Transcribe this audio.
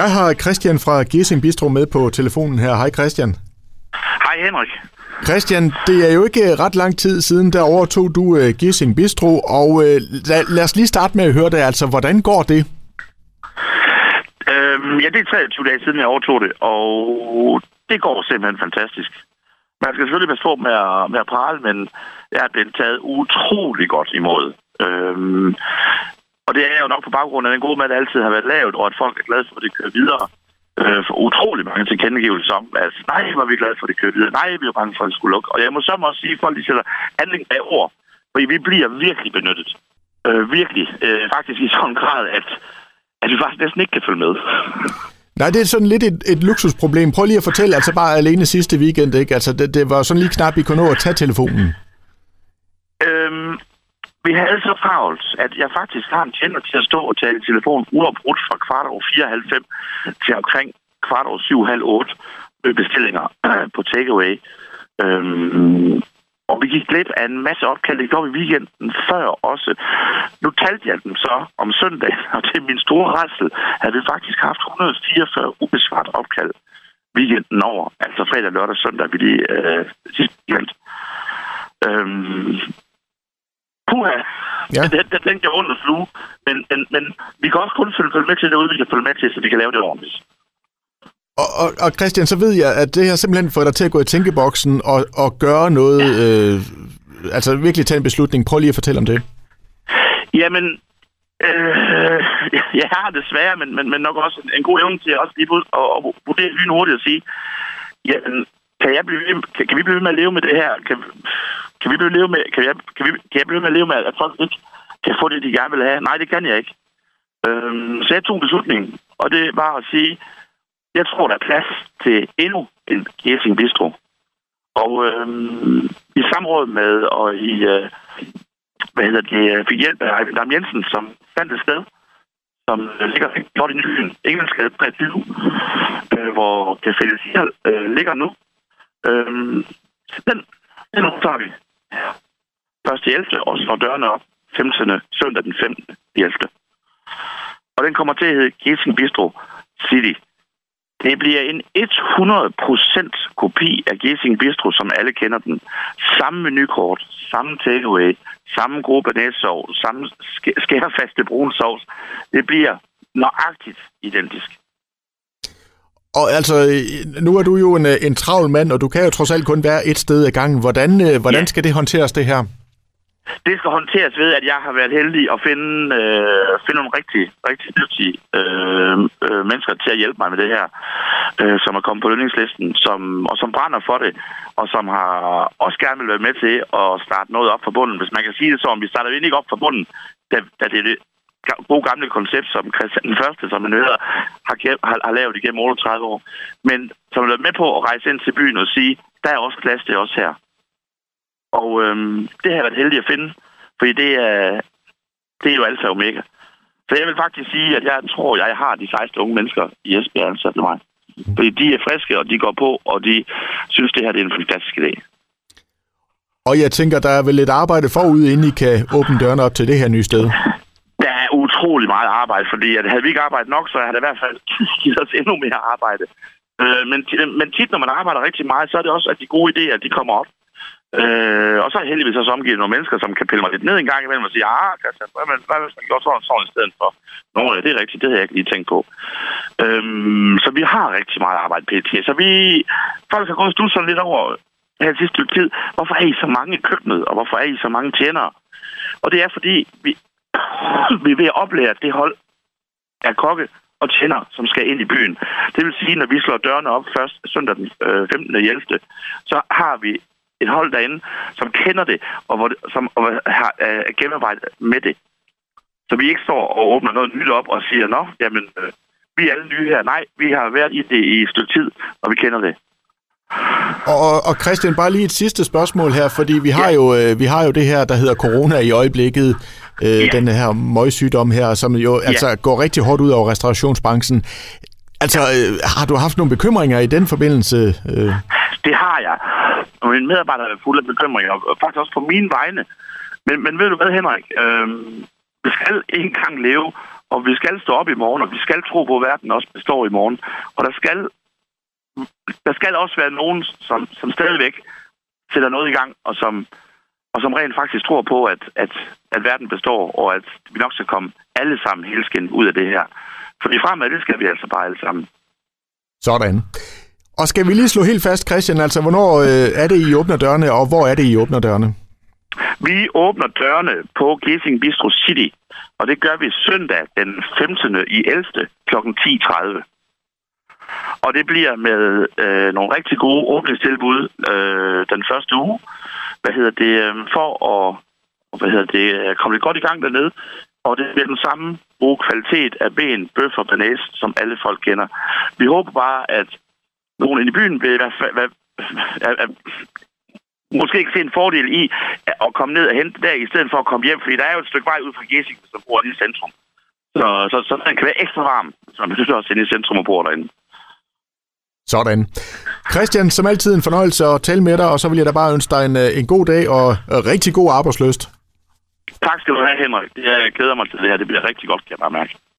Jeg har Christian fra Gissing Bistro med på telefonen her. Hej Christian. Hej Henrik. Christian, det er jo ikke ret lang tid siden, der overtog du uh, Gissing Bistro, og uh, lad, lad os lige starte med at høre det. Altså, hvordan går det? Øhm, ja, det er 23 dage siden, jeg overtog det, og det går simpelthen fantastisk. Man skal selvfølgelig passe på med at, med at prale, men jeg er blevet taget utrolig godt imod. Øhm, og det er jo nok på baggrund af den gode mad, der altid har været lavet, og at folk er glade for, at det kører videre. Øh, for utrolig mange tilkendegivelser om, at nej, var vi glade for, at det kører videre. Nej, vi var bange for, at det skulle lukke. Og jeg må så også sige, at folk de sætter handling af ord. Fordi vi bliver virkelig benyttet. Øh, virkelig. Øh, faktisk i sådan en grad, at, at vi faktisk næsten ikke kan følge med. Nej, det er sådan lidt et, et luksusproblem. Prøv lige at fortælle, altså bare alene sidste weekend, ikke? Altså, det, det var sådan lige knap, I kunne nå at tage telefonen. Vi havde så travlt, at jeg faktisk har en tjener til at stå og tale i telefon uafbrudt fra kvart over 4.30 til omkring kvart over 7.30 med bestillinger på takeaway. Øhm, og vi gik glip af en masse opkald. Det gjorde vi weekenden før også. Nu talte jeg dem så om søndag, og til min store rejsel havde vi faktisk haft 144 ubesvaret opkald weekenden over. Altså fredag, lørdag, søndag, vi lige øh, sidste weekend. Øhm, puha, Ja. ja. det, det tænkte jeg under flue. Men, men, men vi kan også kun følge, følge med til det, vi kan følge med til, så vi kan lave det ordentligt. Og, og, og Christian, så ved jeg, at det har simpelthen fået dig til at gå i tænkeboksen og, og gøre noget, øh, altså virkelig tage en beslutning. Prøv lige at fortælle om det. Jamen, øh, jeg har det svære, men, men, men nok også en, en god evne til at også lige ud og, og vurdere lynhurtigt og sige, jamen, kan, jeg blive, kan, kan vi blive ved med at leve med det her? Kan, kan vi blive leve med, kan jeg, kan, vi, kan jeg blive ved med at leve med, at folk ikke kan få det, de gerne vil have? Nej, det kan jeg ikke. Øhm, så jeg tog en beslutning, og det var at sige, jeg tror, der er plads til endnu en Gessing Bistro. Og øhm, i samråd med, og i, øh, hvad hedder det, øh, fik hjælp af Eivind Dam Jensen, som fandt et sted, som øh, ligger rigtig godt i Nyen, Englandsgade 23, øh, hvor Café Lucia øh, ligger nu. Øhm, den, den overtager vi. Først i 11. og slår dørene op 15. søndag den 15. 11. Og den kommer til at hedde Gissing Bistro City. Det bliver en 100% kopi af Gissing Bistro, som alle kender den. Samme menukort, samme takeaway, samme gruppe næssov, samme skærfaste brun sovs. Det bliver nøjagtigt identisk. Og altså, nu er du jo en, øh, en travl mand, og du kan jo trods alt kun være et sted ad gangen. Hvordan, øh, hvordan Ja. skal det håndteres, det her? Det skal håndteres ved, at jeg har været heldig at finde, øh, finde nogle rigtig, rigtig dygtige øh, øh, mennesker til at hjælpe mig med det her, øh, som er kommet på lønningslisten, som, og som brænder for det, og som har også gerne vil være med til at starte noget op fra bunden. Hvis man kan sige det så, om vi starter ikke op fra bunden, da, da det er gode gamle koncept, som Christian den Første, som man hører, har, har, har lavet igennem 38 år. Men som har været med på at rejse ind til byen og sige, der er også plads til os her. Og øhm, det har jeg været heldig at finde, fordi det er, det er jo alfa og omega. Så jeg vil faktisk sige, at jeg tror, at jeg har de 16 unge mennesker i Esbjerg ansat til mig. Fordi de er friske, og de går på, og de synes, det her det er en fantastisk idé. Og jeg tænker, der er vel lidt arbejde forud, inden I kan åbne dørene op til det her nye sted. Utrolig meget arbejde, fordi at havde vi ikke arbejdet nok, så havde det i hvert fald givet os endnu mere arbejde. Øh, men, men tit, når man arbejder rigtig meget, så er det også, at de gode idéer, de kommer op. Øh, og så er jeg heldigvis også omgivet nogle mennesker, som kan pille mig lidt ned en gang imellem og sige, ah, Christian, hvad, hvad, hvad hvis man gjorde sådan sådan i stedet for? Nå, ja, det er rigtigt, det havde jeg ikke lige tænkt på. Øhm, så vi har rigtig meget arbejde pt. Så vi, folk har gået og sådan lidt over her sidste stykke tid, hvorfor er I så mange i køkkenet, og hvorfor er I så mange tjenere? Og det er fordi, vi, vi er ved at oplære det hold af kokke og tjener, som skal ind i byen. Det vil sige, når vi slår dørene op først søndag den øh, 15. 11., så har vi et hold derinde, som kender det, og hvor det, som og har øh, gennemarbejdet med det. Så vi ikke står og åbner noget nyt op og siger, nå, jamen, øh, vi er alle nye her. Nej, vi har været i det i et stykke tid, og vi kender det. Og, og Christian, bare lige et sidste spørgsmål her, fordi vi har, jo, øh, vi har jo det her, der hedder corona i øjeblikket, øh, Ja. den her møgsygdom her, som jo altså går rigtig hårdt ud over restaurationsbranchen. Altså, øh, har du haft nogle bekymringer i den forbindelse? Øh? Det har jeg. Og mine medarbejdere er fulde af bekymringer, og faktisk også på mine vegne. Men, men ved du hvad, Henrik? Øhm, vi skal ikke engang leve Og vi skal stå op i morgen, og vi skal tro på, at verden også består i morgen. Og der skal, der skal også være nogen, som, som stadigvæk sætter noget i gang, og som, og som rent faktisk tror på, at, at, at verden består, og at vi nok skal komme alle sammen helskin ud af det her. Fordi fremad, det skal vi altså bare alle sammen. Sådan. Og skal vi lige slå helt fast, Christian, altså hvornår øh, er det, I åbner dørene, og hvor er det, I åbner dørene? Vi åbner dørene på Gissing Bistro City, og det gør vi søndag den 15. i 11. kl. 10.30. Og det bliver med øh, nogle rigtig gode åbningstilbud øh, den første uge. Hvad hedder det? Øhm, for at hvad hedder det, øh, komme lidt godt i gang dernede. Og det bliver den samme gode kvalitet af ben, bøf og banæs, som alle folk kender. Vi håber bare, at nogen inde i byen vil være, hvad, hvad, måske ikke se en fordel i at komme ned og hente der, i stedet for at komme hjem, fordi der er jo et stykke vej ud fra Gessing, som bor i centrum. Så, så, så den kan være ekstra varm, så man besøger også inde i centrum og bor derinde. Sådan. Christian, som altid en fornøjelse at tale med dig, og så vil jeg da bare ønske dig en, øh, en god dag og øh, rigtig god arbejdsløst. Tak skal du have, Henrik. Jeg glæder mig til det her. Det bliver rigtig godt, kan jeg bare mærke.